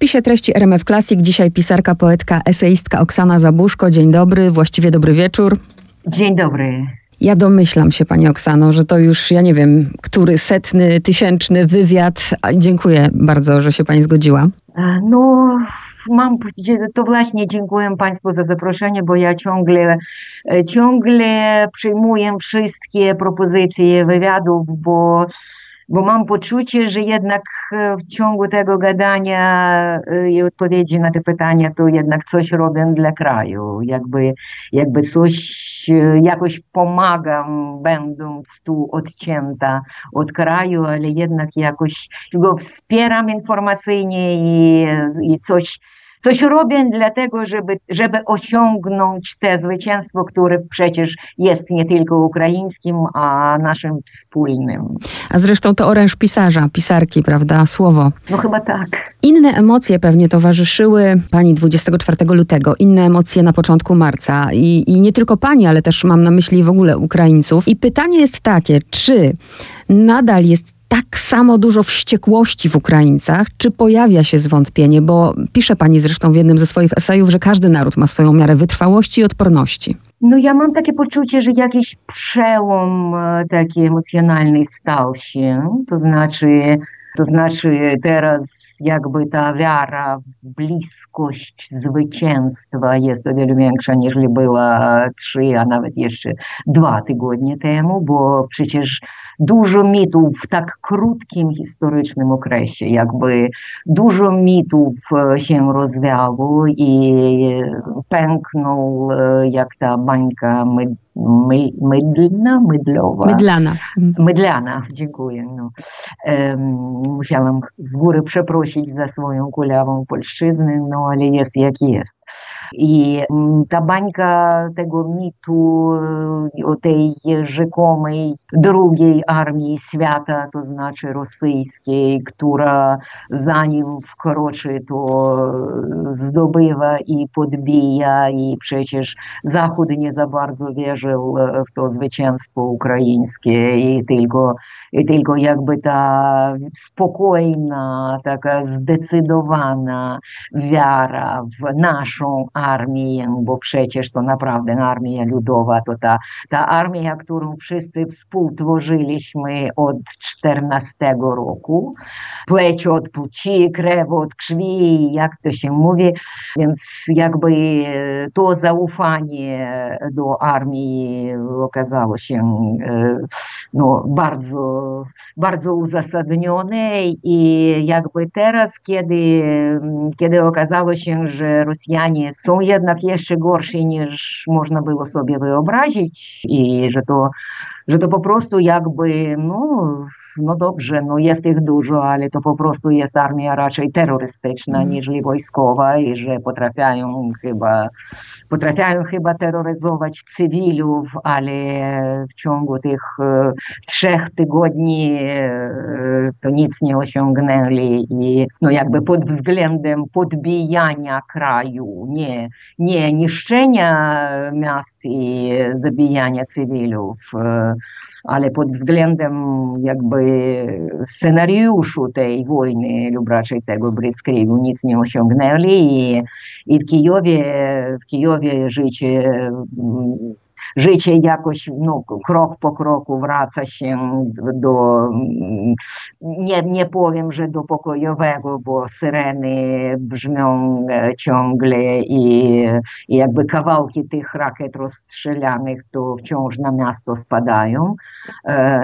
spisie treści RMF Classic dzisiaj pisarka, poetka, eseistka Oksana Zabuszko. Dzień dobry, właściwie dobry wieczór. Dzień dobry. Ja domyślam się, Pani Oksano, że to już, ja nie wiem, który setny, tysięczny wywiad. Dziękuję bardzo, że się Pani zgodziła. No, mam, to właśnie dziękuję Państwu za zaproszenie, bo ja ciągle, ciągle przyjmuję wszystkie propozycje wywiadów, bo bo mam poczucie, że jednak w ciągu tego gadania i odpowiedzi na te pytania, to jednak coś robię dla kraju, jakby, jakby coś jakoś pomagam, będąc tu odcięta od kraju, ale jednak jakoś go wspieram informacyjnie i, i coś coś robię dlatego, żeby, żeby osiągnąć te zwycięstwo, które przecież jest nie tylko ukraińskim, a naszym wspólnym. A zresztą to oręż pisarza, pisarki, prawda? Słowo. No chyba tak. Inne emocje pewnie towarzyszyły pani 24 lutego, inne emocje na początku marca i, i nie tylko pani, ale też mam na myśli w ogóle Ukraińców. I pytanie jest takie, czy nadal jest tak samo dużo wściekłości w Ukraińcach? Czy pojawia się zwątpienie? Bo pisze pani zresztą w jednym ze swoich esejów, że każdy naród ma swoją miarę wytrwałości i odporności. No ja mam takie poczucie, że jakiś przełom taki emocjonalny stał się, to znaczy to znaczy teraz jakby ta wiara w bliskość zwycięstwa jest o wiele większa niż była trzy, a nawet jeszcze dwa tygodnie temu, bo przecież dużo mitów w tak krótkim historycznym okresie, jakby dużo mitów się rozwiało i pęknął jak ta bańka my, mydlna, mydlowa. Mydlana. Mydlana, dziękuję. No. Um, musiałam z góry przeprosić za swoją kulawą polszczyznę, no ale jest jak jest. I ta bańka tego mitu o tej rzekomej drugiej armii świata, to znaczy rosyjskiej, która zanim wkroczy, to zdobywa i podbija i przecież Zachód nie za bardzo wierzył w to zwycięstwo ukraińskie. I tylko, i tylko jakby ta spokojna, taka zdecydowana wiara w naszą armię, bo przecież to naprawdę armia ludowa, to ta, ta armia, którą wszyscy współtworzyliśmy od 14 roku, płeć od płci, krew od krwi, jak to się mówi, więc jakby to zaufanie do armii okazało się no, bardzo, bardzo uzasadnione i jakby teraz, kiedy, kiedy okazało się, że Rosjanie są jednak jeszcze gorsi niż można było sobie wyobrazić i że to że to po prostu jakby, no, no dobrze, no jest ich dużo, ale to po prostu jest armia raczej terrorystyczna mm. niż wojskowa i że potrafiają chyba, potrafiają chyba terroryzować cywilów, ale w ciągu tych e, trzech tygodni e, to nic nie osiągnęli i no jakby pod względem podbijania kraju, nie, nie niszczenia miast i zabijania cywilów, e, ale pod względem jakby scenariuszu tej wojny lub raczej tego blitzkriegu nic nie osiągnęli i, i w Kijowie, w Kijowie życie życie jakoś no, krok po kroku wraca się do, nie, nie powiem, że do pokojowego, bo syreny brzmią ciągle i, i jakby kawałki tych rakiet rozstrzelanych to wciąż na miasto spadają.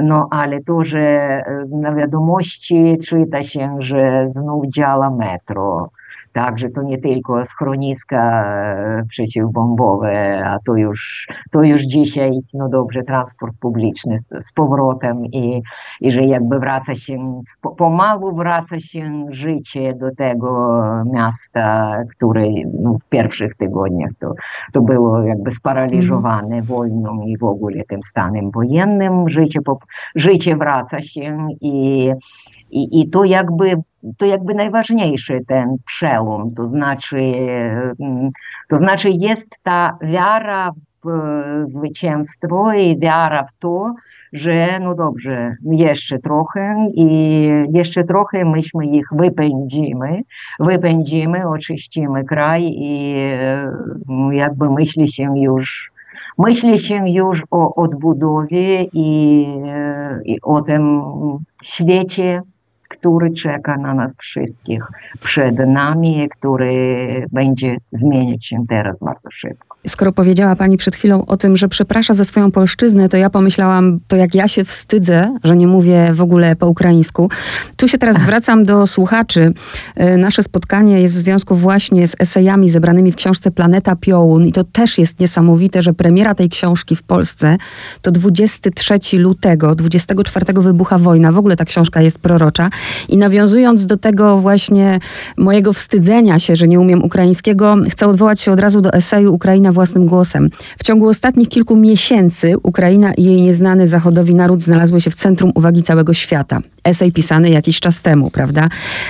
No ale to, że na wiadomości czyta się, że znów działa metro, Także to nie tylko schroniska e, przeciwbombowe, a to już, to już dzisiaj, no dobrze, transport publiczny z, z powrotem i, i że jakby wraca się, po, pomału wraca się życie do tego miasta, które no, w pierwszych tygodniach to, to było jakby sparaliżowane mm. wojną i w ogóle tym stanem wojennym. Życie, po, życie wraca się i, i, i to jakby to jakby najważniejszy ten przełom, to znaczy, mm, to znaczy jest ta wiara w zwycięstwo i wiara w to, że no dobrze, jeszcze trochę i jeszcze trochę myśmy ich wypędzimy, wypędzimy, oczyścimy kraj i jakby myśli się już myśli się już o odbudowie i, i o tym świecie, który czeka na nas wszystkich przed nami, który będzie zmieniać się teraz bardzo szybko. Skoro powiedziała Pani przed chwilą o tym, że przeprasza za swoją polszczyznę, to ja pomyślałam, to jak ja się wstydzę, że nie mówię w ogóle po ukraińsku. Tu się teraz zwracam do słuchaczy. E, nasze spotkanie jest w związku właśnie z esejami zebranymi w książce Planeta Piołun i to też jest niesamowite, że premiera tej książki w Polsce to 23 lutego, 24 wybucha wojna. W ogóle ta książka jest prorocza. I nawiązując do tego właśnie mojego wstydzenia się, że nie umiem ukraińskiego, chcę odwołać się od razu do eseju Ukraina własnym głosem. W ciągu ostatnich kilku miesięcy Ukraina i jej nieznany Zachodowi naród znalazły się w centrum uwagi całego świata. Esej pisany jakiś czas temu, prawda?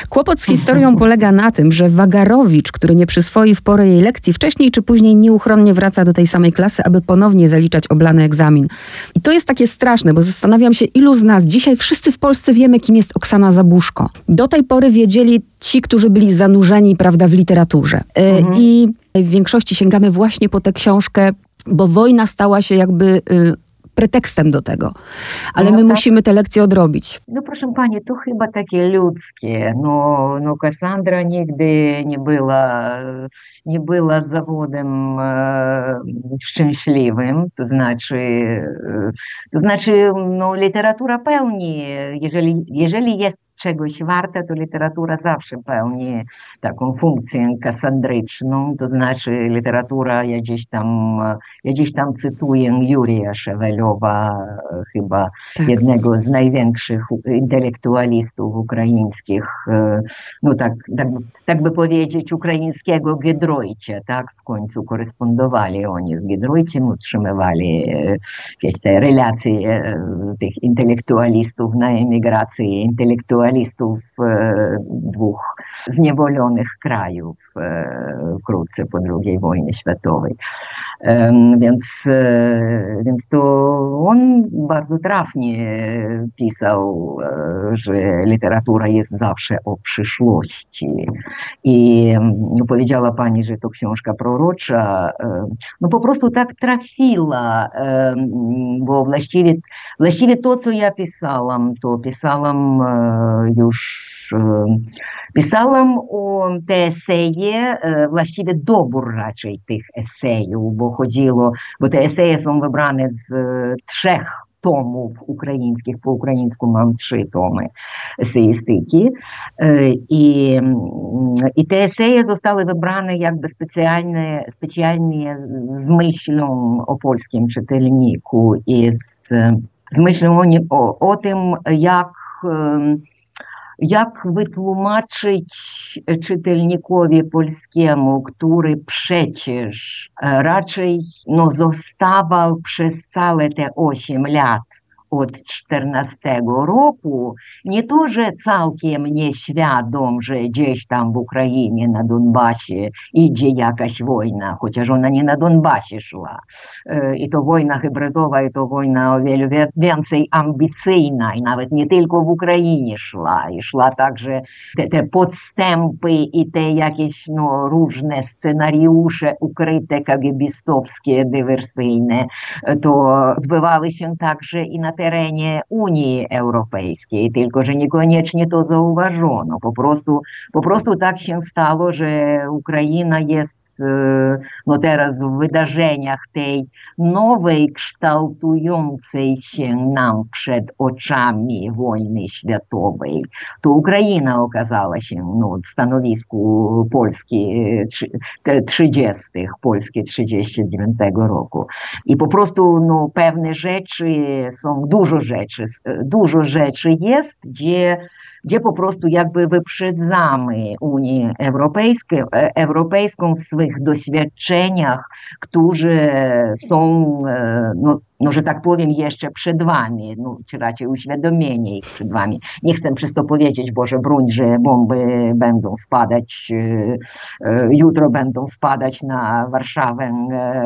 Kłopot z historią polega na tym, że Wagarowicz, który nie przyswoi w porę jej lekcji, wcześniej czy później nieuchronnie wraca do tej samej klasy, aby ponownie zaliczać oblany egzamin. I to jest takie straszne, bo zastanawiam się, ilu z nas dzisiaj wszyscy w Polsce wiemy, kim jest Oksana Zabuszko. Do tej pory wiedzieli ci, którzy byli zanurzeni, prawda, w literaturze. E, mhm. I w większości sięgamy właśnie po tę książkę, bo wojna stała się jakby y, pretekstem do tego. Ale no, my tak. musimy te lekcje odrobić. No proszę Pani, to chyba takie ludzkie. No, no Kassandra nigdy nie była, nie była zawodem e, szczęśliwym. To znaczy, e, to znaczy no, literatura pełni, jeżeli, jeżeli jest czegoś warta, to literatura zawsze pełni taką funkcję kasandryczną, to znaczy literatura, ja gdzieś tam, ja gdzieś tam cytuję Jurija Chyba tak. jednego z największych intelektualistów ukraińskich, no tak, tak, tak by powiedzieć, ukraińskiego Giedroycia, tak, w końcu korespondowali oni z Giedroyciem, utrzymywali jakieś te relacje tych intelektualistów na emigracji, intelektualistów e, dwóch zniewolonych krajów e, wkrótce po II wojnie światowej. Więc, e, więc to on bardzo trafnie pisał, że literatura jest zawsze o przyszłości. I no, powiedziała pani, że to książka prorocza. No po prostu tak trafiła, bo właściwie, właściwie to, co ja pisałam, to pisałam już pisałam o te eseje, właściwie dobór raczej tych esejów, bo chodziło, bo te eseje są wybrane z trzech tomów ukraińskich, po ukraińsku mam trzy tomy eseistyki i, i te eseje zostały wybrane jakby specjalnie, specjalnie z myślą o polskim czytelniku i z, z myślą o, o tym, jak wytłumaczyć czytelnikowi polskiemu, który przecież raczej no, zostawał przez całe te 8 lat od 14 roku, nie to, że całkiem nieświadom, że gdzieś tam w Ukrainie, na Donbasie idzie jakaś wojna, chociaż ona nie na Donbasie szła. I to wojna hybrydowa, i to wojna o wiele więcej ambicyjna, i nawet nie tylko w Ukrainie szła, i szła także te, te podstępy i te jakieś no, różne scenariusze ukryte kagebistowskie, dywersyjne, to odbywały się także i na terenie Unii Europejskiej, tylko że niekoniecznie to zauważono. Po prostu, po prostu tak się stało, że Ukraina jest no teraz w wydarzeniach tej nowej, kształtującej się nam przed oczami wojny światowej, to Ukraina okazała się no, w stanowisku Polski 30. Polski 39 roku. I po prostu no, pewne rzeczy są, dużo rzeczy, dużo rzeczy jest, gdzie gdzie po prostu jakby wyprzedzamy Unię Europejską, Europejską w swych doświadczeniach, które są, no, no, że tak powiem, jeszcze przed wami, no, czy raczej uświadomienie ich przed wami. Nie chcę przez to powiedzieć, Boże, broń, że bomby będą spadać, jutro będą spadać na Warszawę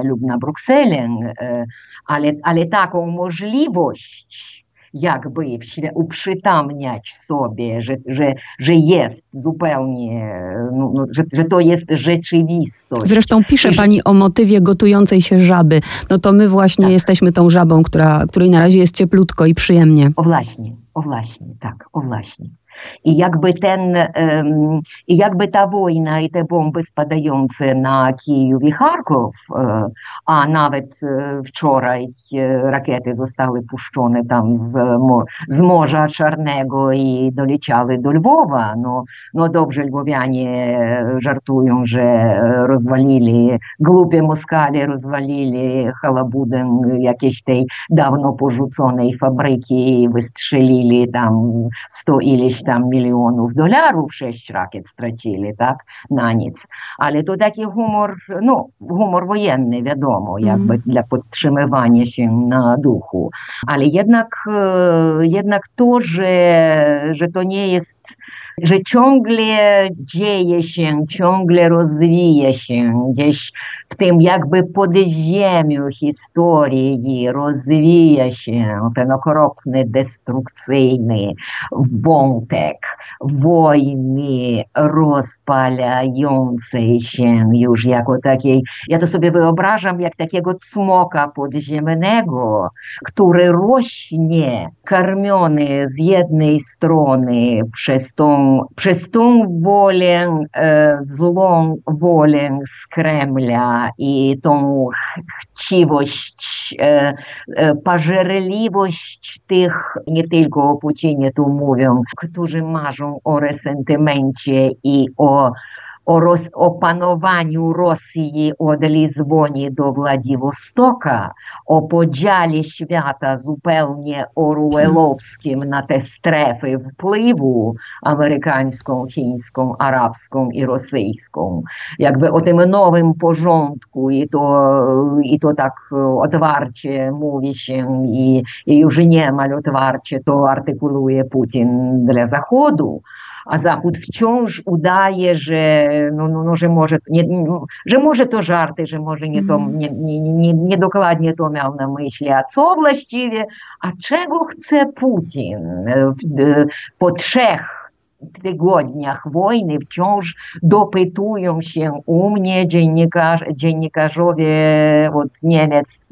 lub na Brukselę, ale, ale taką możliwość jakby uprzytamniać sobie, że, że, że jest zupełnie, no, no, że, że to jest rzeczywistość. Zresztą pisze pani o motywie gotującej się żaby. No to my właśnie tak. jesteśmy tą żabą, która, której na razie jest cieplutko i przyjemnie. O właśnie, o właśnie, tak, o właśnie. I jakby ten, i jakby ta wojna i te bomby spadające na Kijów i Charków, a nawet wczoraj rakiety zostały puszczone tam z, z Morza Czarnego i doleciały do Lwowa. No, no dobrze, lwowianie żartują, że rozwalili, głupie Moskale rozwalili halabudę jakiejś tej dawno porzuconej fabryki wystrzelili tam sto ileś tam milionów dolarów, sześć rakiet stracili, tak, na nic. Ale to taki humor, no, humor wojenny, wiadomo, jakby mm. dla podtrzymywania się na duchu. Ale jednak, jednak to, że, że to nie jest że ciągle dzieje się, ciągle rozwija się gdzieś w tym jakby podziemiu historii rozwija się ten okropny, destrukcyjny wątek wojny rozpalającej się już jako takiej, ja to sobie wyobrażam jak takiego cmoka podziemnego, który rośnie, karmiony z jednej strony przez tą przez tą wolę, złą wolę z Kremla i tą chciwość, pożerliwość tych, nie tylko o Putinie tu mówią, którzy marzą o resentymencie i o o roz, opanowaniu Rosji od Lizboni do Władiwostoka, o podziale świata zupełnie orwellowskim na te strefy wpływu amerykańską, chińską, arabską i rosyjską. Jakby o tym nowym porządku i to, i to tak otwarcie mówi się i, i już niemal otwarcie to artykułuje Putin dla Zachodu a Zachód wciąż udaje, że, no, no, no, że, może, nie, że może to żarty, że może nie, to, nie, nie, nie, nie dokładnie to miał na myśli, a co właściwie, a czego chce Putin po trzech tygodniach wojny wciąż dopytują się u mnie dziennikarz, dziennikarzowie od Niemiec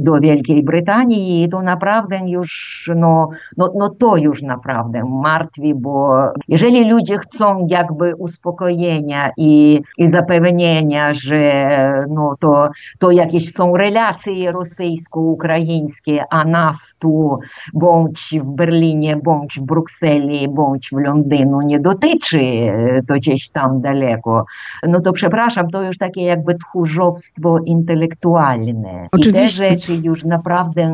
do Wielkiej Brytanii i to naprawdę już, no, no, no to już naprawdę martwi, bo jeżeli ludzie chcą jakby uspokojenia i, i zapewnienia, że no to, to jakieś są relacje rosyjsko-ukraińskie, a nas tu bądź w Berlinie, bądź w Brukseli, bądź w Londynu nie dotyczy, to gdzieś tam daleko, no to przepraszam, to już takie jakby tchórzostwo intelektualne. Oczywiście. I te rzeczy już naprawdę,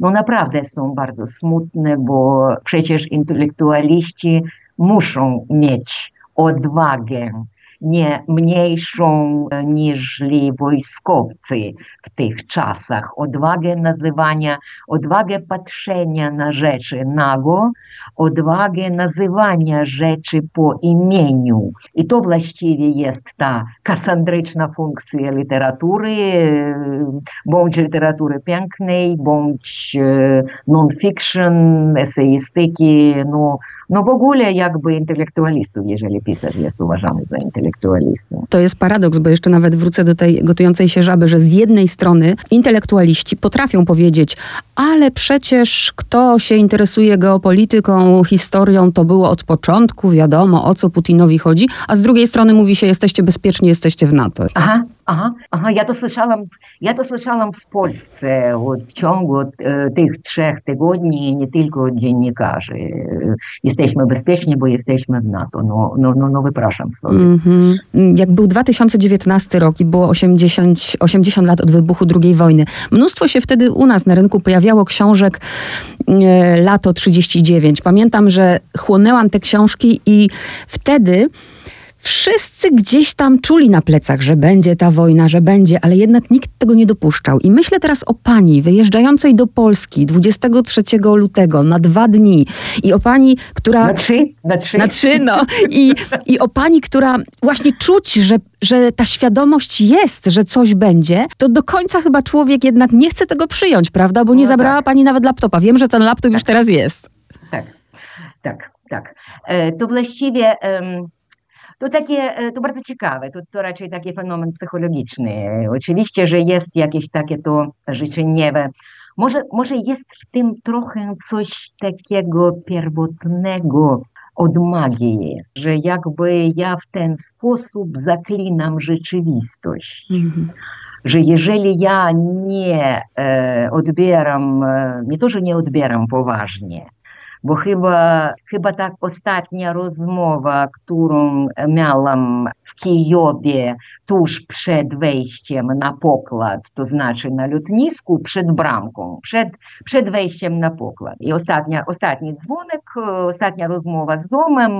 no naprawdę są bardzo smutne, bo przecież intelektualiści muszą mieć odwagę nie mniejszą niż wojskowcy w tych czasach. Odwagę nazywania, odwagę patrzenia na rzeczy nago, odwagę nazywania rzeczy po imieniu. I to właściwie jest ta kasandryczna funkcja literatury, bądź literatury pięknej, bądź non-fiction, eseistyki, no, no w ogóle jakby intelektualistów, jeżeli pisarz jest uważany za intelektualistę. To jest paradoks, bo jeszcze nawet wrócę do tej gotującej się żaby, że z jednej strony intelektualiści potrafią powiedzieć, ale przecież kto się interesuje geopolityką, historią, to było od początku, wiadomo o co Putinowi chodzi, a z drugiej strony mówi się, jesteście bezpieczni, jesteście w NATO. Aha, Ага, ага, я to słyszałam, ja to słyszałam w Polsce od, w ciągu e, tych trzech tygodni, nie tylko dziennikarzy. Jesteśmy bezpieczni, bo jesteśmy w NATO. No, no, no, no wypraszam sobie. Mm -hmm. Jak był 2019 rok i było 80, 80 lat od wybuchu II wojny, mnóstwo się wtedy u nas na rynku pojawiało książek e, Lato 39. Pamiętam, że chłonęłam te książki i wtedy Wszyscy gdzieś tam czuli na plecach, że będzie ta wojna, że będzie, ale jednak nikt tego nie dopuszczał. I myślę teraz o pani wyjeżdżającej do Polski 23 lutego na dwa dni i o pani, która... Na trzy? Na trzy, na trzy no. I, I o pani, która właśnie czuć, że, że ta świadomość jest, że coś będzie, to do końca chyba człowiek jednak nie chce tego przyjąć, prawda? Bo nie no zabrała tak. pani nawet laptopa. Wiem, że ten laptop tak. już teraz jest. Tak, tak, tak. E, to właściwie... Um to takie, to bardzo ciekawe, to, to raczej taki fenomen psychologiczny. Oczywiście, że jest jakieś takie to życzeniowe. Może, może jest w tym trochę coś takiego pierwotnego od magii, że jakby ja w ten sposób zaklinam rzeczywistość. Mm-hmm. Że jeżeli ja nie e, odbieram, e, nie to, że nie odbieram poważnie, bo chyba, chyba tak ostatnia rozmowa, którą miałam w Kijowie tuż przed wejściem na pokład, to znaczy na lotnisku, przed bramką, przed, przed wejściem na pokład. I ostatnia, ostatni dzwonek, ostatnia rozmowa z domem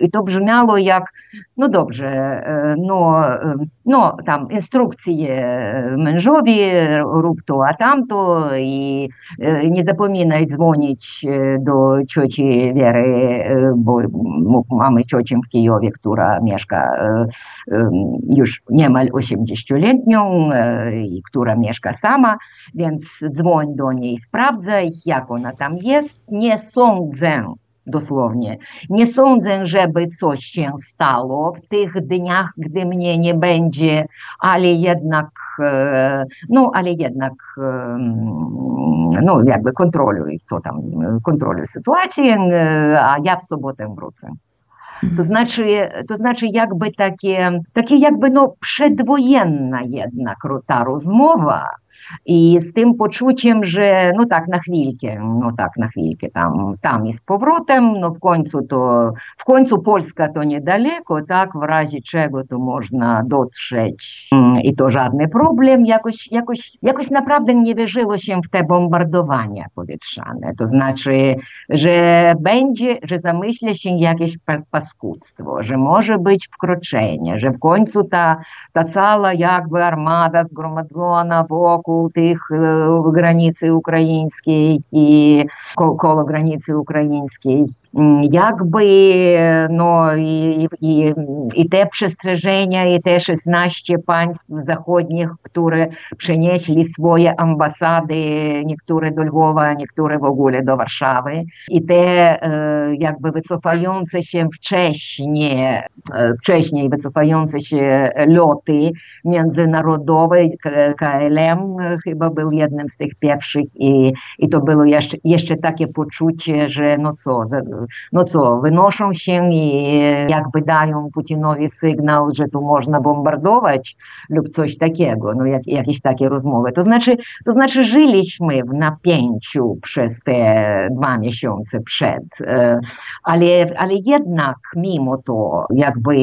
i to brzmiało jak, no dobrze, no, no tam instrukcje mężowi, rób to, a tamto i nie zapominaj dzwonić dzwonić do cioci Wiery, bo mamy ciocię w Kijowie, która mieszka już niemal 80-letnią i która mieszka sama, więc dzwoń do niej, sprawdzaj, jak ona tam jest. Nie sądzę, dosłownie. Nie sądzę, żeby coś się stało w tych dniach, gdy mnie nie będzie, ale jednak, no, ale jednak, no, jakby kontroluj, co tam, kontroluj sytuację, a ja w sobotę wrócę. To znaczy, to znaczy jakby takie, takie jakby no przedwojenna jednak ta rozmowa, i z tym poczuciem, że no tak na chwilkę, no tak na chwilkę tam, tam i z powrotem, no w końcu to, w końcu Polska to niedaleko, tak, w razie czego to można dotrzeć. I to żadny problem, jakoś, jakoś, jakoś naprawdę nie wierzyło się w te bombardowania powietrzane, to znaczy, że będzie, że zamyśla się jakieś paskudztwo, że może być wkroczenie, że w końcu ta, ta cała jakby armada zgromadzona wokół tych granicy ukraińskiej i koło granicy ukraińskiej jakby no, i, i, i te przestrzeżenia, i te 16 państw zachodnich, które przenieśli swoje ambasady, niektóre do Lwowa, niektóre w ogóle do Warszawy, i te jakby wycofające się wcześniej, wcześniej wycofające się loty międzynarodowe, KLM chyba był jednym z tych pierwszych i, i to było jeszcze, jeszcze takie poczucie, że no co, no co, wynoszą się i jakby dają Putinowi sygnał, że tu można bombardować lub coś takiego, no jak, jakieś takie rozmowy. To znaczy, to znaczy żyliśmy w napięciu przez te dwa miesiące przed, ale, ale jednak mimo to jakby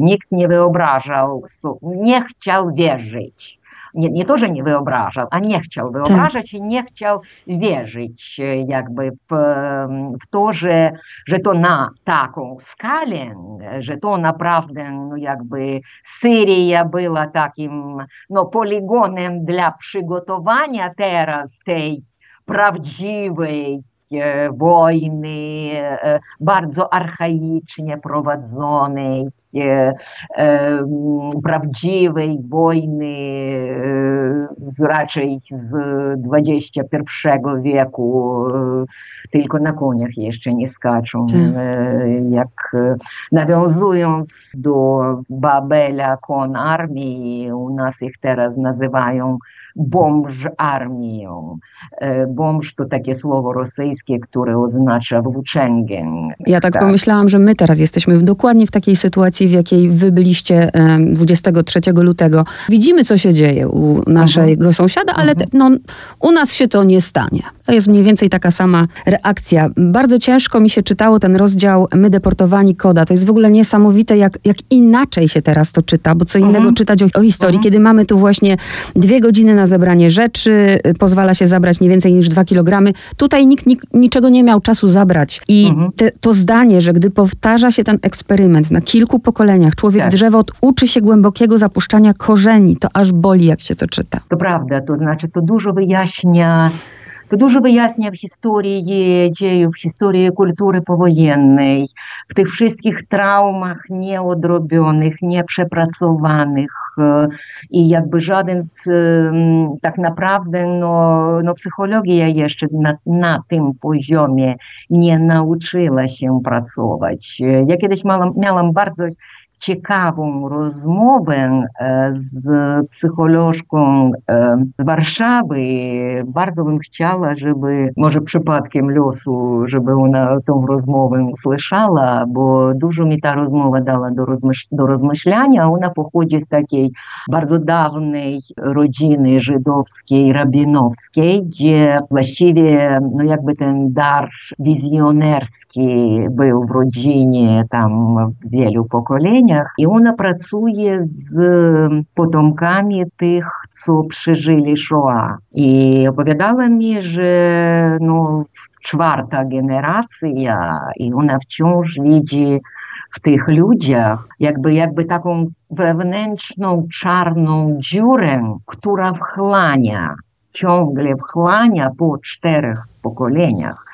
nikt nie wyobrażał, nie chciał wierzyć nie, nie to, że nie wyobrażał, a nie chciał wyobrażać tak. i nie chciał wierzyć jakby w, w to, że, że to na taką skalę, że to naprawdę no jakby Syria była takim no, poligonem dla przygotowania teraz tej prawdziwej wojny bardzo archaicznie prowadzonej, prawdziwej wojny z, raczej z XXI wieku, tylko na koniach jeszcze nie skaczą. Jak nawiązując do Babela kon armii, u nas ich teraz nazywają bomż armią. Bomż to takie słowo rosyjskie, które oznacza włóczęgę. Ja tak, tak, pomyślałam, że my teraz jesteśmy dokładnie w takiej sytuacji, w jakiej wy byliście 23 lutego. Widzimy, co się dzieje u naszego uh -huh. sąsiada, ale uh -huh. no, u nas się to nie stanie. To jest mniej więcej taka sama reakcja. Bardzo ciężko mi się czytało ten rozdział My deportowani koda. To jest w ogóle niesamowite, jak, jak inaczej się teraz to czyta, bo co innego uh -huh. czytać o, o historii, kiedy mamy tu właśnie dwie godziny na zebranie rzeczy, pozwala się zabrać nie więcej niż dwa kilogramy. Tutaj nikt, nikt niczego nie miał czasu zabrać. I te, to zdanie, że gdy powtarza się ten eksperyment na kilku pokoleniach, człowiek tak. drzewo uczy się głębokiego zapuszczania korzeni, to aż boli, jak się to czyta. To prawda, to znaczy to dużo wyjaśnia to dużo wyjaśnia w historii dziejów, w historii kultury powojennej, w tych wszystkich traumach nieodrobionych, nieprzepracowanych i jakby żaden z, tak naprawdę no, no psychologia jeszcze na, tym poziomie nie nauczyła się pracować. Ja kiedyś miałam bardzo ciekawą rozmowę z psycholożką z Warszawy. Bardzo bym chciała, żeby, może przypadkiem losu, żeby ona tą rozmowę usłyszała, bo dużo mi ta rozmowa dała do, rozmyśl do rozmyślania. Ona pochodzi z takiej bardzo dawnej rodziny żydowskiej, rabinowskiej, gdzie właściwie no jakby ten dar wizjonerski był w rodzinie tam w wielu pokoleniach, i ona pracuje z potomkami tych, co przeżyli Shoah. I opowiadała mi, że no, czwarta generacja i ona wciąż widzi w tych ludziach jakby, jakby taką wewnętrzną czarną dziurę, która wchłania, ciągle wchłania po czterech pokoleniach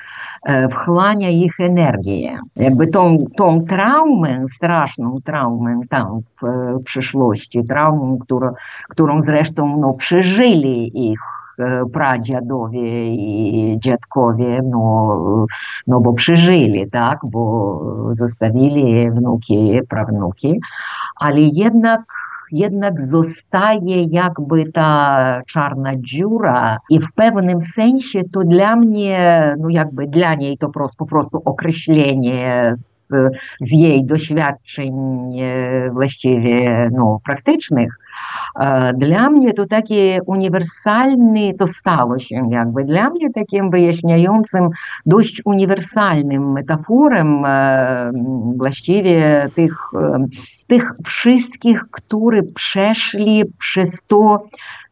wchłania ich energię. Jakby tą, tą traumę, straszną traumę tam w przyszłości, traumę, którą, którą zresztą no, przeżyli ich pradziadowie i dziadkowie, no, no bo przeżyli, tak, bo zostawili wnuki, prawnuki, ale jednak jednak zostaje jakby ta czarna dziura i w pewnym sensie to dla mnie, no jakby dla niej to po prostu określenie z, z jej doświadczeń właściwie no, praktycznych, dla mnie to takie uniwersalny, to stało się jakby dla mnie takim wyjaśniającym, dość uniwersalnym metaforem właściwie tych, tych wszystkich, którzy przeszli przez to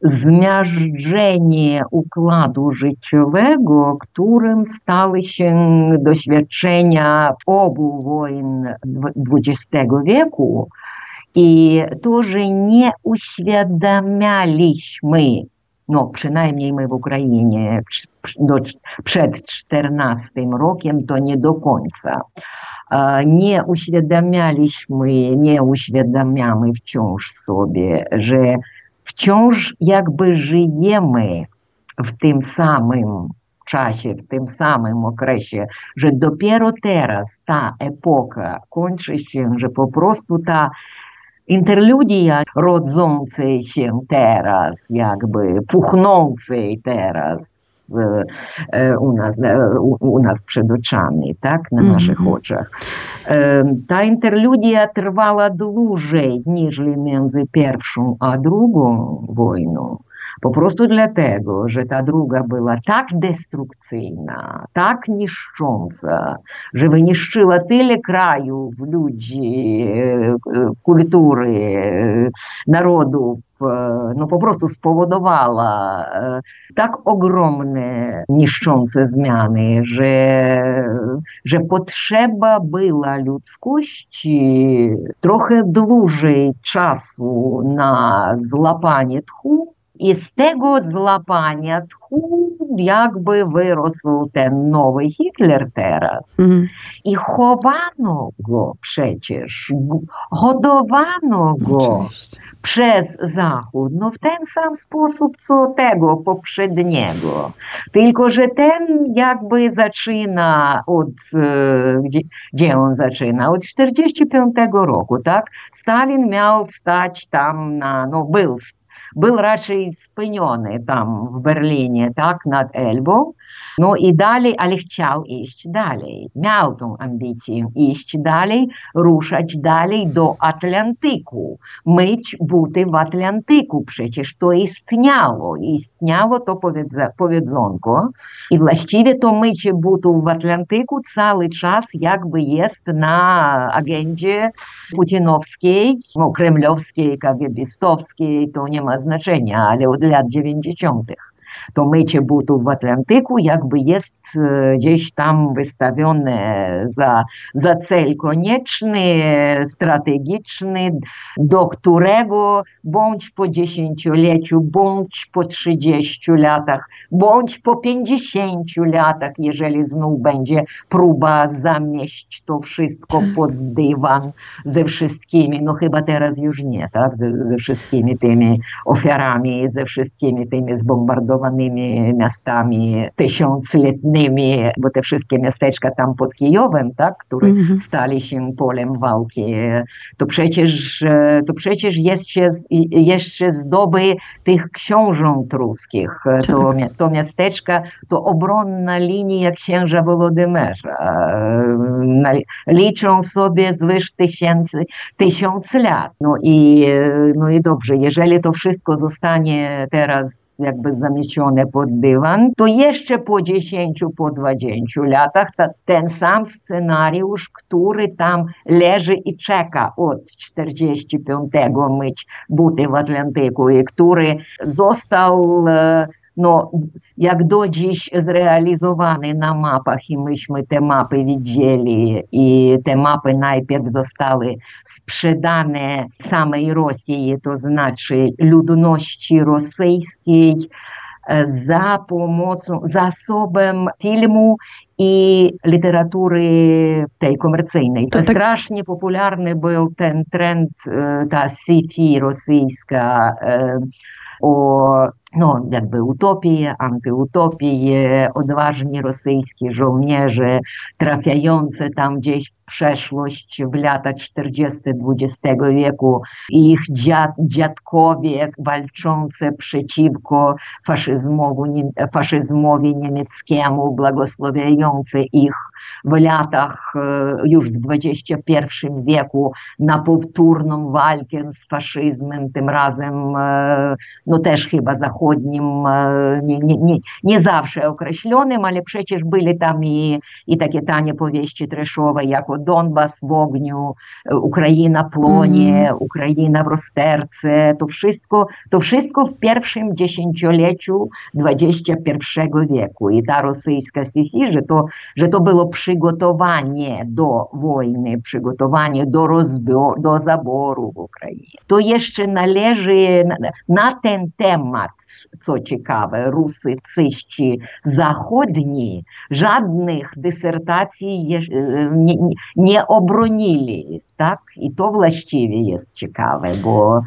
zmiażdżenie układu życiowego, którym stały się doświadczenia obu wojen XX wieku, to, że nie uświadamialiśmy, no przynajmniej my w Ukrainie do, przed 14 rokiem, to nie do końca. Nie uświadamialiśmy, nie uświadamiamy wciąż sobie, że wciąż jakby żyjemy w tym samym czasie, w tym samym okresie, że dopiero teraz ta epoka kończy się, że po prostu ta interludia rodzącej się teraz, jakby puchnącej teraz u nas, u, nas przed oczami, tak, na naszych mm -hmm. oczach. Ta interludia trwała dłużej niż między pierwszą a drugą wojną. Po prostu dlatego, że ta druga była tak destrukcyjna, tak niszcząca, że wyniszczyła tyle krajów, ludzi, kultury, narodów, no po prostu spowodowała tak ogromne, niszczące zmiany, że, że potrzeba była ludzkości trochę dłużej czasu na złapanie tchu, i z tego złapania tchu jakby wyrósł ten nowy Hitler teraz. Mm. Chowano go przecież, go Oczywiście. przez Zachód, no w ten sam sposób, co tego poprzedniego. Tylko, że ten jakby zaczyna od, gdzie on zaczyna? Od 45 roku, tak? Stalin miał stać tam na, no był raczej spiniony tam w Berlinie, tak, nad Elbą. No i dalej, ale chciał iść dalej. Miał tą ambicję iść dalej, ruszać dalej do Atlantyku. Myć buty w Atlantyku. Przecież to istniało. Istniało to powiedzonko. I właściwie to mycie butów w Atlantyku cały czas jakby jest na agendzie putinowskiej, no, kremlowskiej, kagebistowskiej, to nie ma znaczenia, ale od lat 90 to mycie butów w Atlantyku jakby jest gdzieś tam wystawione za, za cel konieczny, strategiczny, do którego bądź po dziesięcioleciu, bądź po trzydziestu latach, bądź po pięćdziesięciu latach, jeżeli znów będzie próba zamieść to wszystko pod dywan ze wszystkimi, no chyba teraz już nie, tak, ze wszystkimi tymi ofiarami, ze wszystkimi tymi zbombardowanymi miastami tysiącletnimi, bo te wszystkie miasteczka tam pod Kijowem, tak, które mm -hmm. stali się polem walki, to przecież, to przecież jeszcze, jeszcze zdoby tych książąt ruskich. Tak. To, to miasteczka to obronna linia księża Wolodymerza. Liczą sobie zwyż tysięcy, tysiąc lat. No i, no i dobrze, jeżeli to wszystko zostanie teraz jakby zamiecione pod dywan, to jeszcze po 10, po 20 latach ta, ten sam scenariusz, który tam leży i czeka od 45 myć buty w Atlantyku i który został no, jak do dziś zrealizowany na mapach i myśmy te mapy widzieli i te mapy najpierw zostały sprzedane samej Rosji, to znaczy ludności rosyjskiej za pomocą, zasobem filmu i literatury tej komercyjnej. To, to tak... strasznie popularny był ten trend, ta sci-fi rosyjska o no, jakby utopie, antyutopie, odważni rosyjscy żołnierze trafiające tam gdzieś w przeszłość, w lata 40. XX wieku, ich dziad, dziadkowie walczące przeciwko faszyzmowi, niemieckiemu, błogosławiające ich w latach już w XXI wieku na powtórną walkę z faszyzmem, tym razem no też chyba zachodnim, nie, nie, nie, nie zawsze określonym, ale przecież byli tam i, i takie tanie powieści treszowe, jak o Donbas w ogniu, Ukraina płonie, mm. Ukraina w rozterce, to wszystko, to wszystko w pierwszym dziesięcioleciu XXI wieku i ta rosyjska sci że to, że to było przygotowanie do wojny, przygotowanie do rozbioru, do zaboru w Ukrainie. To jeszcze należy na, na ten temat, co ciekawe, rusycyści zachodni żadnych dysertacji nie, nie, nie obronili. Tak? I to właściwie jest ciekawe, bo,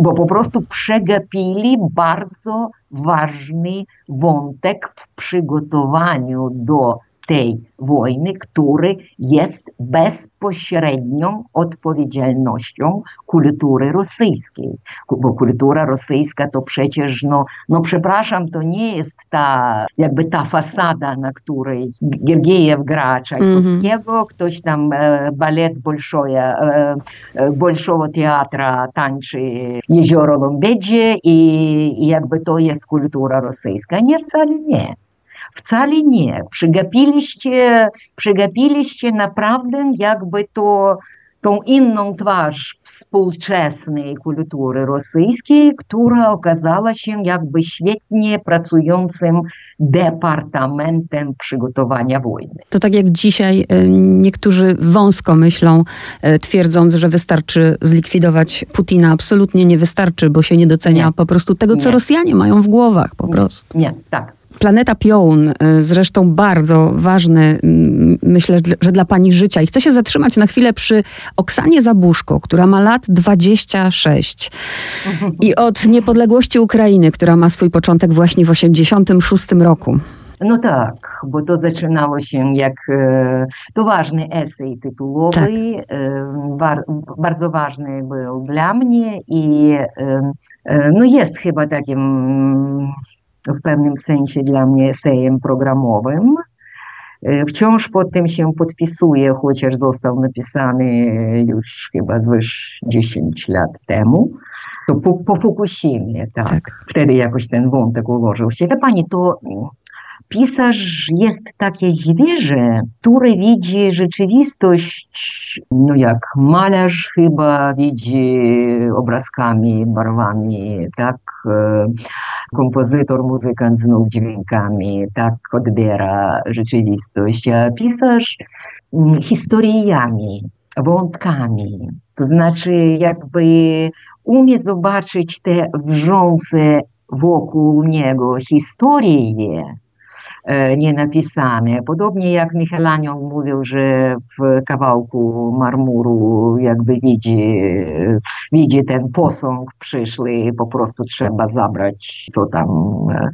bo po prostu przegapili bardzo ważny wątek w przygotowaniu do tej wojny, który jest bezpośrednią odpowiedzialnością kultury rosyjskiej. Bo kultura rosyjska to przecież, no, no przepraszam, to nie jest ta jakby ta fasada, na której Gergiejew gra Czajkowskiego, mm -hmm. ktoś tam e, balet Bolszoja, e, e, Bolszowo Teatra tańczy Jezioro Lombedzie i, i jakby to jest kultura rosyjska. Nie, wcale nie. Wcale nie. Przegapiliście, przegapiliście naprawdę jakby to tą inną twarz współczesnej kultury rosyjskiej, która okazała się jakby świetnie pracującym departamentem przygotowania wojny. To tak jak dzisiaj y, niektórzy wąsko myślą, y, twierdząc, że wystarczy zlikwidować Putina. Absolutnie nie wystarczy, bo się nie docenia nie. po prostu tego, co nie. Rosjanie mają w głowach po prostu. Nie, tak. Planeta Piołun, y, zresztą bardzo ważny, myślę, że dla pani życia. I chcę się zatrzymać na chwilę przy Oksanie Zabuszko, która ma lat 26. I od niepodległości Ukrainy, która ma swój początek właśnie w 86 roku. No tak, bo to zaczynało się jak to ważny esej tytułowy, tak. bardzo ważny był dla mnie i no jest chyba takim w pewnym sensie dla mnie esejem programowym. Wciąż pod tym się podpisuję, chociaż został napisany już chyba zwyż 10 lat temu. To po, po Fukushimie, tak. tak. Wtedy jakoś ten wątek ułożył się. Wie pani, to pisarz jest takie zwierzę, które widzi rzeczywistość, no jak malarz chyba widzi obrazkami, barwami, tak? Kompozytor, muzykant znów dźwiękami, tak odbiera rzeczywistość, a pisarz historiami, wątkami. To znaczy jakby umie zobaczyć te wrzące wokół niego historie, E, nienapisane. Podobnie jak Michelanion mówił, że w kawałku marmuru jakby widzi, widzi ten posąg przyszły po prostu trzeba zabrać, co tam, e,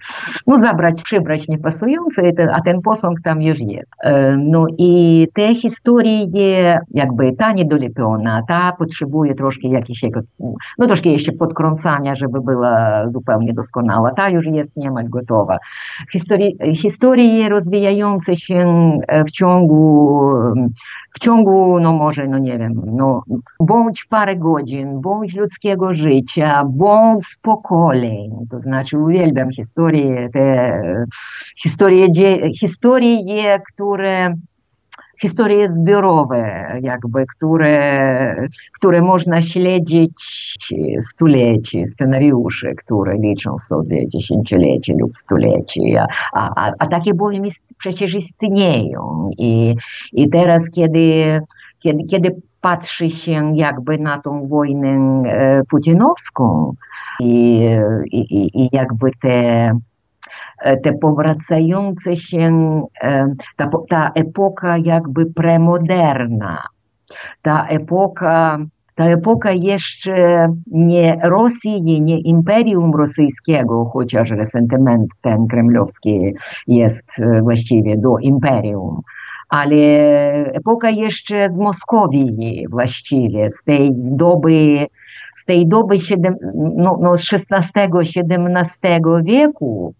no zabrać, przybrać niepasujące, a ten posąg tam już jest. E, no i te historie, jakby ta niedolepiona, ta potrzebuje troszkę jakiejś, no troszkę jeszcze podkrącania, żeby była zupełnie doskonała. Ta już jest niemal gotowa. Historie, historie rozwijające się e, w ciągu, w ciągu, no może, no nie wiem, no, bądź parę godzin, bądź ludzkiego życia, bądź pokoleń. To znaczy uwielbiam historie, te historie, historie które historie zbiorowe, jakby, które, które można śledzić stuleci, scenariusze, które liczą sobie dziesięciolecie lub stulecie. A, a, a takie bowiem przecież istnieją. I, i teraz, kiedy, kiedy, kiedy patrzy się jakby na tą wojnę putinowską i, i, i jakby te te powracające się, ta, ta epoka jakby premoderna, ta epoka, ta epoka jeszcze nie Rosji, nie Imperium Rosyjskiego, chociaż resentyment ten kremlowski jest właściwie do Imperium, ale epoka jeszcze z Moskwii właściwie, z tej doby, z tej doby siedem, no, no XVI-XVII wieku,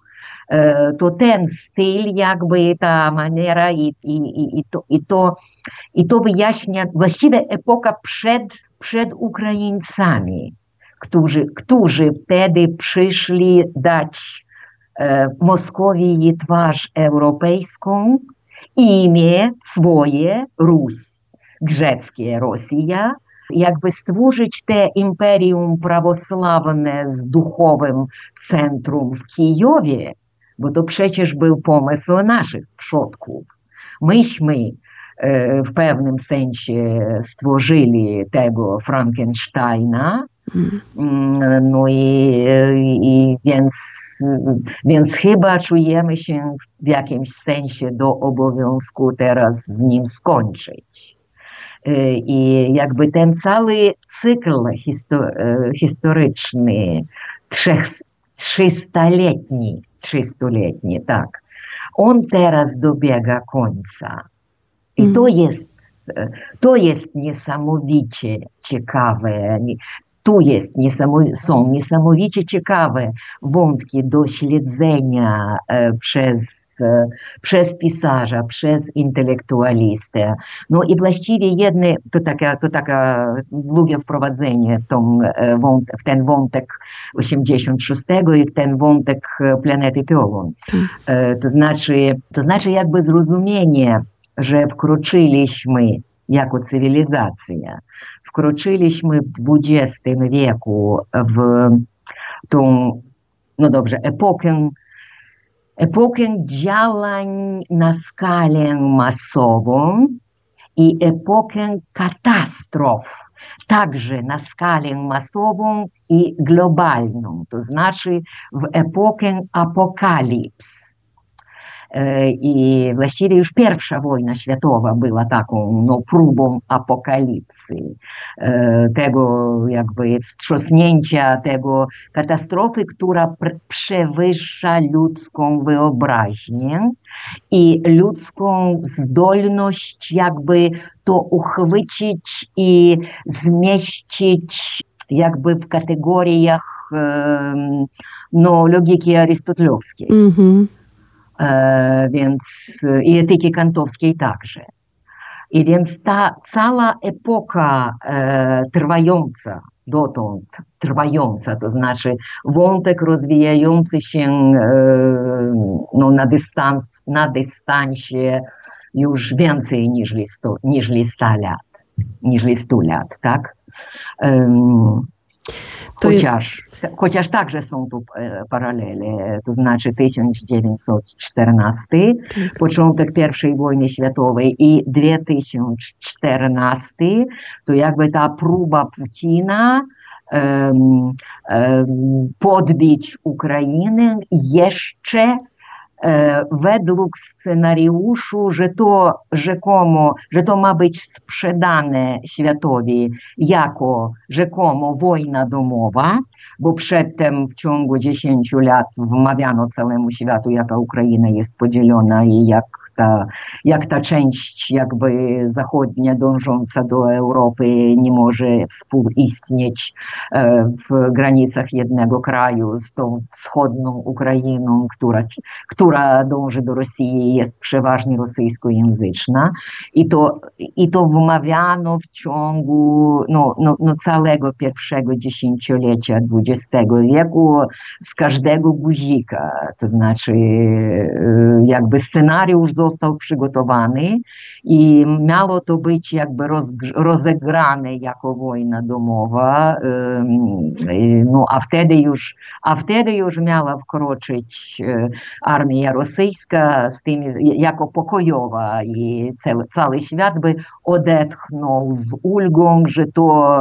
to ten styl, jakby ta maniera i, to, i, to, wyjaśnia właściwie epoka przed Ukraińcami, którzy, którzy wtedy przyszli dać e, Moskowii twarz europejską, imię swoje, Rus, grzeckie Rosja, jakby stworzyć te imperium prawosławne z duchowym centrum w Kijowie, bo to przecież był pomysł naszych przodków. Myśmy w pewnym sensie stworzyli tego Frankensteina, no i, i więc, więc chyba czujemy się w jakimś sensie do obowiązku teraz z nim skończyć. I jakby ten cały cykl historyczny, trzech, trzystaletni, trzystuletni, tak. On teraz dobiega końca. I to jest, to jest niesamowicie ciekawe. Tu jest niesamow- są niesamowicie ciekawe wątki do śledzenia przez przez pisarza, przez intelektualistę. No i właściwie jedne, to taka, to taka długie wprowadzenie w, tą, w ten wątek 86 i w ten wątek planety Piorun. To znaczy, to znaczy jakby zrozumienie, że wkroczyliśmy jako cywilizacja, wkroczyliśmy w XX wieku w tą, no dobrze, epokę epokę działań na skalę masową i epokę katastrof, także na skalę masową i globalną, to znaczy w epokę apokalips. I właściwie już pierwsza wojna światowa była taką no, próbą apokalipsy, tego jakby wstrząsnięcia, tego katastrofy, która przewyższa ludzką wyobraźnię i ludzką zdolność jakby to uchwycić i zmieścić jakby w kategoriach no, logiki arystotelowskiej. Mm -hmm. Więc i etyki kantowskiej także. I więc ta cała epoka e, trwająca dotąd, trwająca, to znaczy wątek rozwijający się e, no, na, dystans, na dystansie już więcej niż 100, niż 100 lat, niż 100 lat, tak? Chociaż, chociaż także są tu paralele, to znaczy 1914, tak. początek I wojny światowej i 2014, to jakby ta próba Putina um, um, podbić Ukrainę jeszcze według scenariuszu, że to rzekomo, że to ma być sprzedane światowi jako rzekomo wojna domowa, bo przedtem w ciągu 10 lat wmawiano całemu światu, jaka Ukraina jest podzielona i jak ta, jak ta część jakby zachodnia dążąca do Europy nie może współistnieć w granicach jednego kraju z tą wschodnią Ukrainą, która, która dąży do Rosji jest przeważnie rosyjskojęzyczna. I to, i to wmawiano w ciągu no, no, no całego pierwszego dziesięciolecia XX wieku z każdego guzika, to znaczy jakby scenariusz został przygotowany i miało to być jakby rozegrane jako wojna domowa, no a wtedy już, a wtedy już miała wkroczyć armia rosyjska z tym, jako pokojowa i cały, cały świat by odetchnął z ulgą, że to,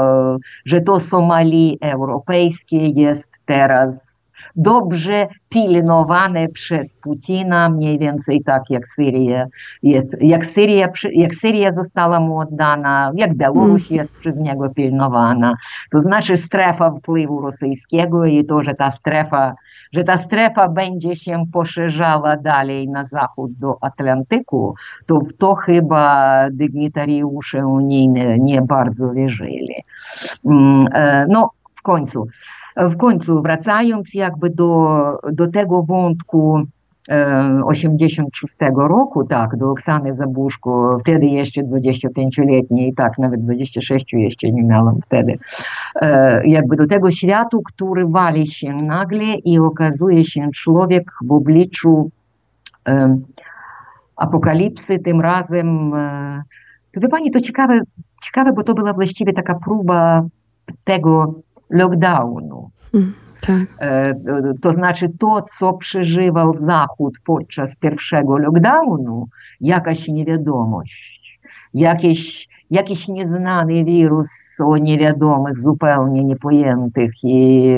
że to Somali europejskie jest teraz dobrze pilnowane przez Putina, mniej więcej tak jak Syria, jest, jak Syria, jak Syria została mu oddana, jak Białoruś jest przez niego pilnowana. To znaczy strefa wpływu rosyjskiego i to, że ta strefa, że ta strefa będzie się poszerzała dalej na zachód do Atlantyku, to w to chyba dygnitariusze unijne nie bardzo wierzyli. No, w końcu w końcu wracając jakby do, do tego wątku 86 roku, tak, do Oksany Zabuszko, wtedy jeszcze 25-letniej, tak, nawet 26 jeszcze nie miałam wtedy, jakby do tego światu, który wali się nagle i okazuje się człowiek w obliczu apokalipsy, tym razem, to wie pani, to ciekawe, ciekawe, bo to była właściwie taka próba tego, lockdownu. Mm, tak. To znaczy to, co przeżywał Zachód podczas pierwszego lockdownu, jakaś niewiadomość, jakieś jakiś nieznany wirus o niewiadomych, zupełnie niepojętych i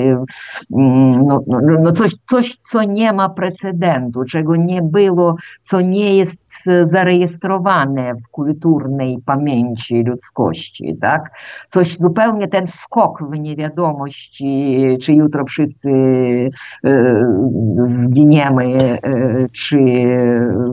no, no, no coś, coś, co nie ma precedentu, czego nie było, co nie jest zarejestrowane w kulturnej pamięci ludzkości, tak? Coś zupełnie ten skok w niewiadomości, czy jutro wszyscy zginiemy, czy,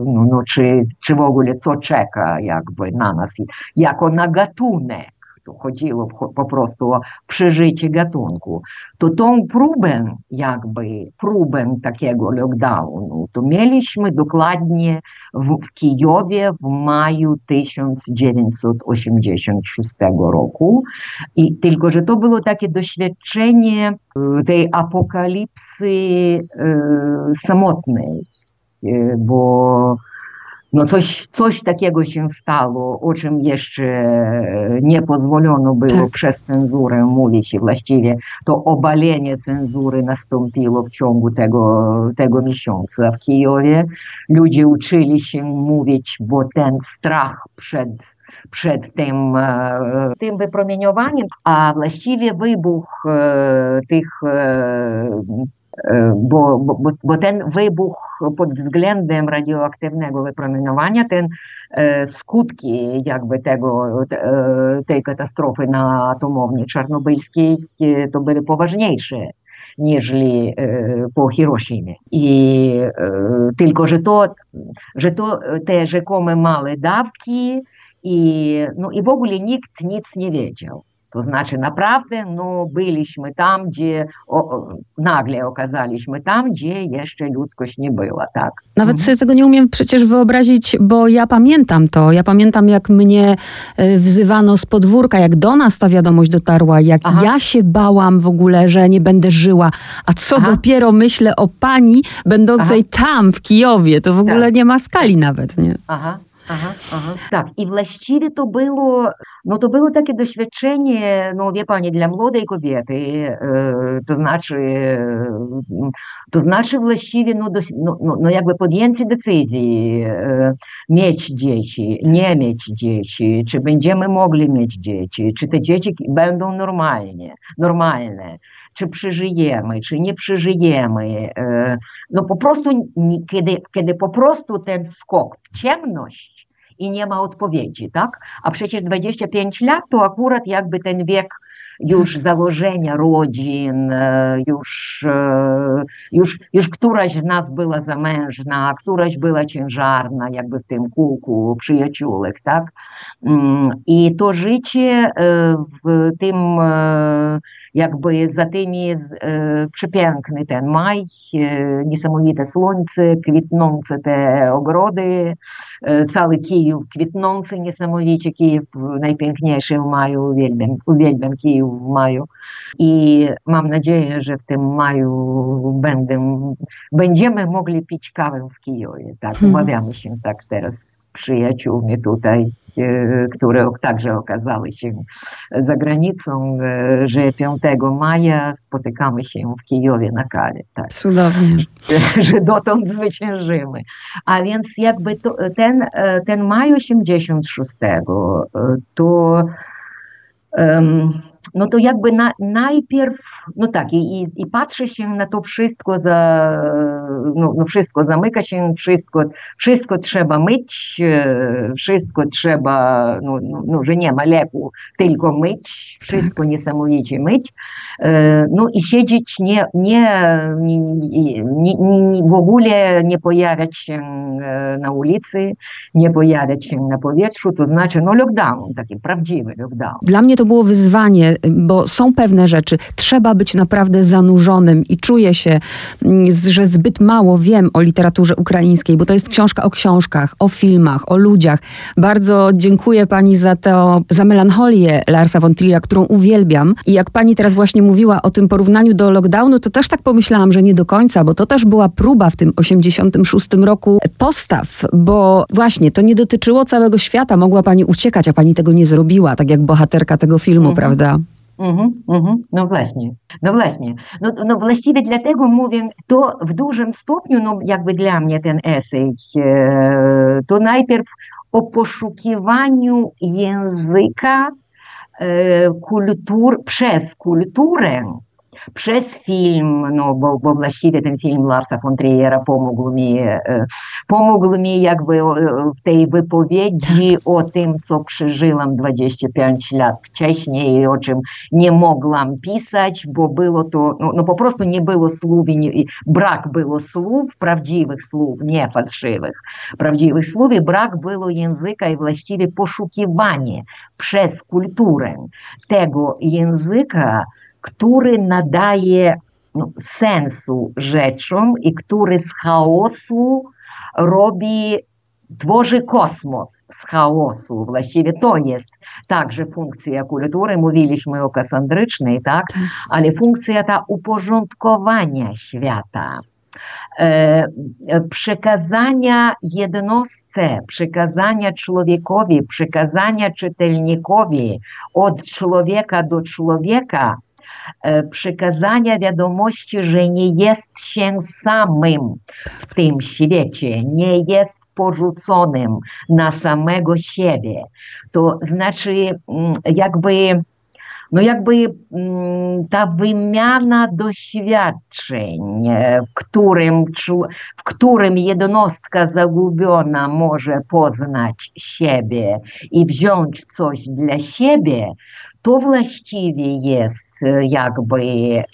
no, no, czy, czy w ogóle co czeka jakby na nas, jako na gatunek, chodziło prostu o przeżycie gatunku, to tą próbę, jakby próbę takiego lockdownu, to mieliśmy dokładnie w, Kijowie w maju 1986 roku. I tylko, że to było takie doświadczenie tej apokalipsy e, samotnej, bo no coś, coś takiego się stało, o czym jeszcze nie pozwolono było tak. przez cenzurę mówić i właściwie to obalenie cenzury nastąpiło w ciągu tego, tego miesiąca w Kijowie. Ludzie uczyli się mówić, bo ten strach przed przed tym, tym wypromieniowaniem, a właściwie wybuch tych bo, bo, bo ten wybuch pod względem radioaktywnego wypromieniowania, ten skutki jakby tego, tej katastrofy na atomowni czarnobylskiej to były poważniejsze ніжели по Хірошімі. І тільки же то, же то те, że komy małe dawki i, no, i w ogóle nikt nic nie wiedział. To znaczy, naprawdę, no, byliśmy tam, gdzie, o, nagle okazaliśmy tam, gdzie jeszcze ludzkość nie była, tak. Nawet mhm. sobie tego nie umiem przecież wyobrazić, bo ja pamiętam to. Ja pamiętam, jak mnie e, wzywano z podwórka, jak do nas ta wiadomość dotarła, jak Aha. ja się bałam w ogóle, że nie będę żyła. A co Aha. dopiero myślę o pani będącej Aha. tam, w Kijowie. To w ogóle tak. nie ma skali nawet, nie? Aha. Aha, aha. Tak, i właściwie to było no to było takie doświadczenie, no wie pani, dla młodej kobiety, to znaczy, to znaczy właściwie, no, no, no, no jakby podjęcie decyzji, mieć dzieci, nie mieć dzieci, czy będziemy mogli mieć dzieci, czy te dzieci będą normalnie, normalne, czy przeżyjemy, czy nie przeżyjemy. No po prostu, kiedy, kiedy po prostu ten skok w ciemność, i nie ma odpowiedzi, tak? A przecież 25 lat to akurat jakby ten wiek już założenia rodzin, już, już, już któraś z nas była zamężna, a któraś była ciężarna, jakby w tym kółku przyjaciółek, tak? I to życie w tym jakby za tymi e, przepiękny ten maj, e, niesamowite słońce, kwitnące te ogrody, e, cały Kijów kwitnący niesamowicie, Kijów najpiękniejszy w maju, uwielbiam, uwielbiam Kijów w maju i mam nadzieję, że w tym maju będę, będziemy mogli pić kawę w Kijowie, tak, hmm. umawiamy się tak teraz z przyjaciółmi tutaj które także okazały się za granicą, że 5 maja spotykamy się w Kijowie na kawie. Tak. Cudownie. Że dotąd zwyciężymy. A więc jakby to, ten, ten maj 86 to um, no to jakby na, najpierw, no tak, i, i patrzy się na to wszystko, za, no, no wszystko zamyka się, wszystko, wszystko trzeba myć, wszystko trzeba, no, no, no że nie ma leku, tylko myć, wszystko niesamowicie myć, no i siedzieć nie, nie, nie, nie, nie, w ogóle nie pojawiać się na ulicy, nie pojawiać się na powietrzu, to znaczy no lockdown, taki prawdziwy lockdown. Dla mnie to było wyzwanie, bo są pewne rzeczy. Trzeba być naprawdę zanurzonym i czuję się, mm, że zbyt mało wiem o literaturze ukraińskiej, bo to jest książka o książkach, o filmach, o ludziach. Bardzo dziękuję pani za to, za melancholię Larsa von którą uwielbiam. I jak pani teraz właśnie mówiła o tym porównaniu do lockdownu, to też tak pomyślałam, że nie do końca, bo to też była próba w tym 86 roku postaw, bo właśnie to nie dotyczyło całego świata. Mogła pani uciekać, a pani tego nie zrobiła, tak jak bohaterka tego filmu, mhm. prawda? Угу, угу. No właśnie, no właśnie. No, no właściwie dlatego mówię, to w dużym stopniu, no jakby dla mnie ten esej, e, to najpierw o poszukiwaniu języka, e, kultur, przez kulturę, przez film, no bo, bo właściwie ten film Larsa von Trier'a pomógł mi, pomógł mi jakby w tej wypowiedzi o tym, co przeżyłam 25 lat wcześniej i o czym nie mogłam pisać, bo było to, no, no po prostu nie było słów i nie, brak było słów, prawdziwych słów, nie fałszywych, prawdziwych słów i brak było języka i właściwie poszukiwanie przez kulturę tego języka, który nadaje no, sensu rzeczom i który z chaosu robi, tworzy kosmos z chaosu. Właściwie to jest także funkcja kultury. Mówiliśmy o kasandrycznej, tak? Ale funkcja ta uporządkowania świata. Przekazania jednostce, przekazania człowiekowi, przekazania czytelnikowi od człowieka do człowieka przekazania wiadomości, że nie jest się samym w tym świecie, nie jest porzuconym na samego siebie. To znaczy, jakby no jakby mm, ta wymiana doświadczeń, w którym, w którym jednostka zagubiona może poznać siebie i wziąć coś dla siebie, to właściwie jest jakby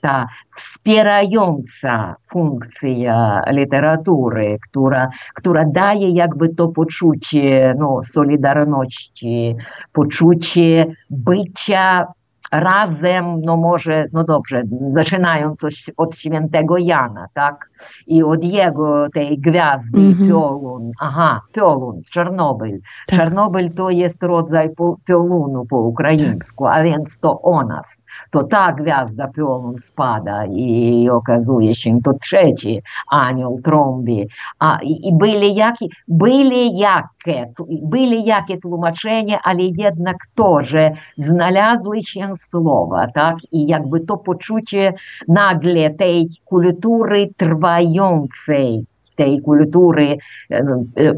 ta wspierająca funkcja literatury, która, która daje jakby to poczucie no, solidarności, poczucie bycia razem, no może, no dobrze, zaczynając od świętego Jana, tak? I od jego tej gwiazdy mm -hmm. piolun, aha, piolun, Czarnobyl. Tak. Czarnobyl to jest rodzaj piolunu po ukraińsku, tak. a więc to o nas to ta gwiazda piorun spada i okazuje się to trzeci anioł trąbi. A, i, i byli, jakie, byli, jakie, byli jakie tłumaczenia, ale jednak to, że znalazły się słowa, tak? I jakby to poczucie nagle tej kultury trwającej, tej kultury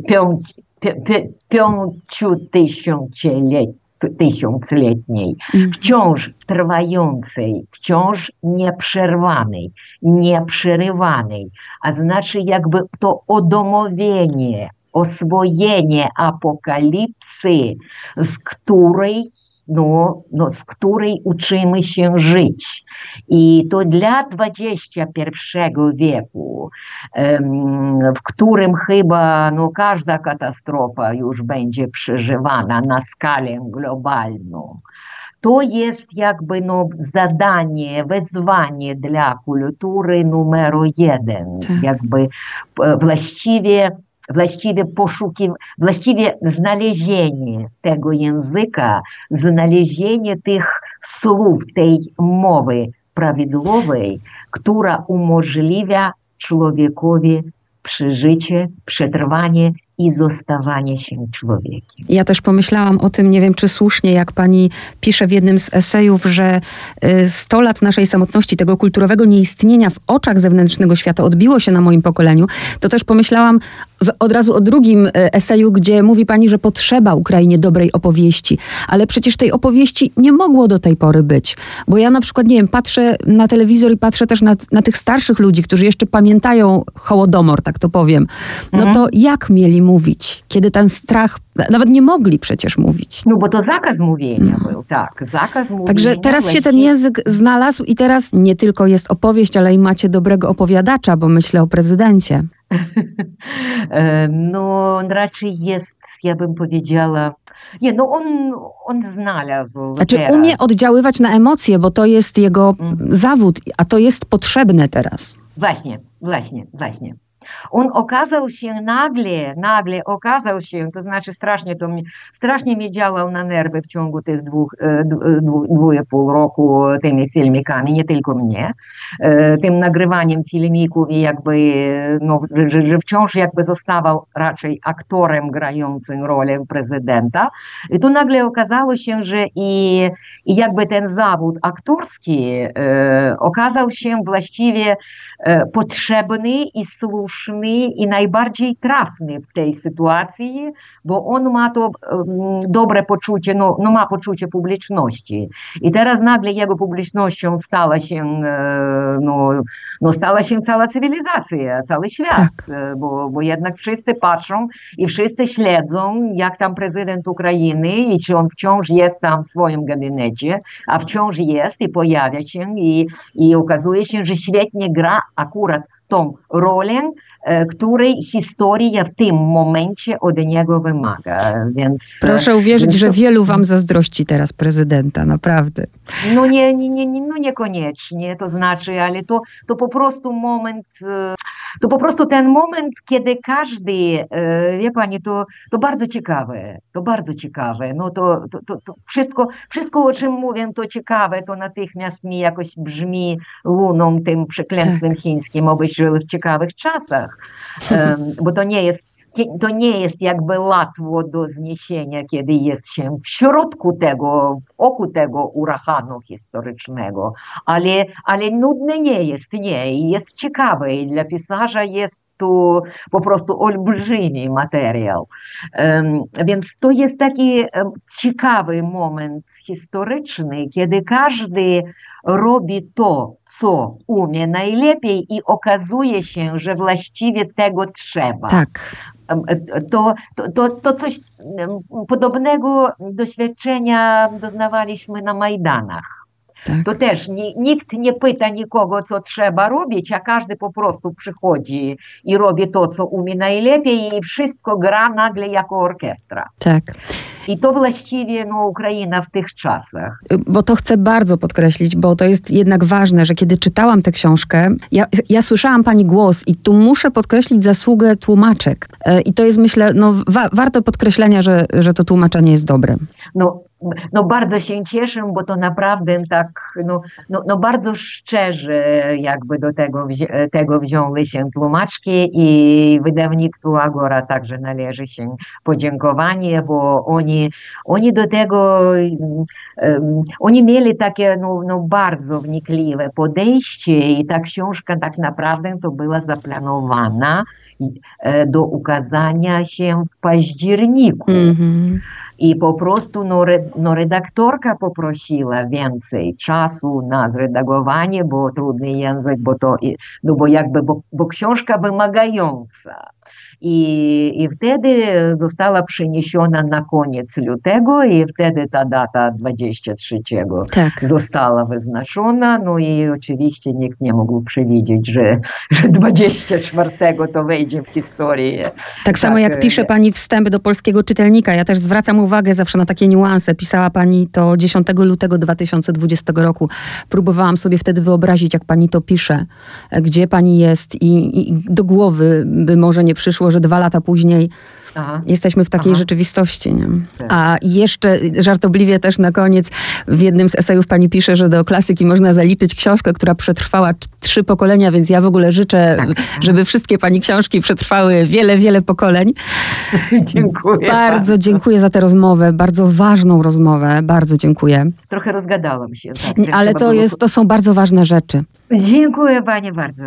pięć, pięciotysięcioletniej, tysiącletniej, wciąż trwającej, wciąż nieprzerwanej, nieprzerywanej, a znaczy jakby to odomowienie, oswojenie apokalipsy, z której no, no, z której uczymy się żyć. I to dla XXI wieku, w którym chyba no, każda katastrofa już będzie przeżywana na skalę globalną, to jest jakby no, zadanie, wezwanie dla kultury numer jeden. Tak. Jakby właściwie właściwie poszukiw, właściwie znalezienie tego języka, znalezienie tych słów, tej mowy prawidłowej, która umożliwia człowiekowi przeżycie, przetrwanie i zostawanie się człowiekiem. Ja też pomyślałam o tym, nie wiem czy słusznie, jak pani pisze w jednym z esejów, że 100 y, lat naszej samotności, tego kulturowego nieistnienia w oczach zewnętrznego świata odbiło się na moim pokoleniu, to też pomyślałam od razu o drugim y, eseju, gdzie mówi pani, że potrzeba Ukrainie dobrej opowieści, ale przecież tej opowieści nie mogło do tej pory być. Bo ja na przykład, nie wiem, patrzę na telewizor i patrzę też na, na tych starszych ludzi, którzy jeszcze pamiętają Hołodomor, tak to powiem. No mhm. to jak mieli mówić, kiedy ten strach, nawet nie mogli przecież mówić. No bo to zakaz mówienia no. był, tak, zakaz mówienia. Także teraz się ten język znalazł i teraz nie tylko jest opowieść, ale i macie dobrego opowiadacza, bo myślę o prezydencie. E, no raczej jest, ja bym powiedziała, nie, no on, on znalazł. Znaczy teraz. umie oddziaływać na emocje, bo to jest jego mm. zawód, a to jest potrzebne teraz. Właśnie, właśnie, właśnie. Он okazał się nagle, nagle okazał się, to znaczy strasznie, to mnie, strasznie mi działał na nerwy w ciągu tych dwóch, dwóch, dwóch i pół roku tymi filmikami, nie tylko mnie, tym nagrywaniem filmików i jakby, no, że, że wciąż jakby zostawał raczej aktorem grającym rolę prezydenta. I tu nagle okazało się, że i, i jakby ten zawód aktorski e, okazał się właściwie e, potrzebny i słuszny i najbardziej trafny w tej sytuacji, bo on ma to dobre poczucie, no, no ma poczucie publiczności. I teraz nagle jego publicznością stała się, no, no stała się cała cywilizacja, cały świat, tak. bo, bo jednak wszyscy patrzą i wszyscy śledzą, jak tam prezydent Ukrainy i czy on wciąż jest tam w swoim gabinecie, a wciąż jest i pojawia się i, i okazuje się, że świetnie gra akurat tą rolę, której historia w tym momencie od niego wymaga. Więc, Proszę uwierzyć, więc... że wielu wam zazdrości teraz prezydenta, naprawdę. No, nie, nie, nie, no niekoniecznie, to znaczy, ale to, to po prostu moment, to po prostu ten moment, kiedy każdy, wie pani, to, to bardzo ciekawe, to bardzo ciekawe, no to, to, to, to wszystko, wszystko, o czym mówię, to ciekawe, to natychmiast mi jakoś brzmi luną tym przeklętym tak. chińskim, obyś żyły w ciekawych czasach bo to nie jest to nie jest jakby łatwo do zniesienia, kiedy jest się w środku tego, w oku tego uraganu historycznego, ale, ale nudne nie jest, nie, jest ciekawe i dla pisarza jest prostu, po prostu olbrzymi materiał. Więc to jest taki ciekawy moment historyczny, kiedy każdy robi to, co umie najlepiej i okazuje się, że właściwie tego trzeba. Tak. To, to, to, to coś podobnego doświadczenia doznawaliśmy na Majdanach. Tak. To też nikt nie pyta nikogo, co trzeba robić, a każdy po prostu przychodzi i robi to, co umie najlepiej i wszystko gra nagle jako orkiestra. Tak. I to właściwie no, Ukraina w tych czasach. Bo to chcę bardzo podkreślić, bo to jest jednak ważne, że kiedy czytałam tę książkę, ja, ja słyszałam pani głos i tu muszę podkreślić zasługę tłumaczek. E, I to jest, myślę, no, wa warto podkreślenia, że, że to tłumaczenie jest dobre. No, no bardzo się cieszę, bo to naprawdę tak, no, no, no bardzo szczerze jakby do tego, wzi tego wzięły się tłumaczki i wydawnictwu Agora także należy się podziękowanie, bo oni, oni do tego, um, oni mieli takie no, no bardzo wnikliwe podejście i ta książka tak naprawdę to była zaplanowana e, do ukazania się w październiku. Mm -hmm. I po prostu no, no, redaktorka poprosiła więcej czasu na zredagowanie, bo trudny język, bo to, no bo jakby, bo, bo książka wymagająca. I, I wtedy została przeniesiona na koniec lutego i wtedy ta data 23 tak. została wyznaczona. No i oczywiście nikt nie mógł przewidzieć, że, że 24 to wejdzie w historię. Tak, tak samo jak pisze pani wstęp do polskiego czytelnika. Ja też zwracam uwagę zawsze na takie niuanse. Pisała pani to 10 lutego 2020 roku. Próbowałam sobie wtedy wyobrazić, jak pani to pisze, gdzie pani jest i, i do głowy by może nie przyszło że dwa lata później Aha. jesteśmy w takiej Aha. rzeczywistości. Nie? Tak. A jeszcze żartobliwie też na koniec w jednym z esejów pani pisze, że do klasyki można zaliczyć książkę, która przetrwała trzy pokolenia, więc ja w ogóle życzę, tak. żeby wszystkie pani książki przetrwały wiele, wiele pokoleń. dziękuję. Bardzo, dziękuję za tę rozmowę, bardzo ważną rozmowę, bardzo dziękuję. Trochę rozgadałam się. Tak, Ale to, jest, to są bardzo ważne rzeczy. Dziękuję pani bardzo.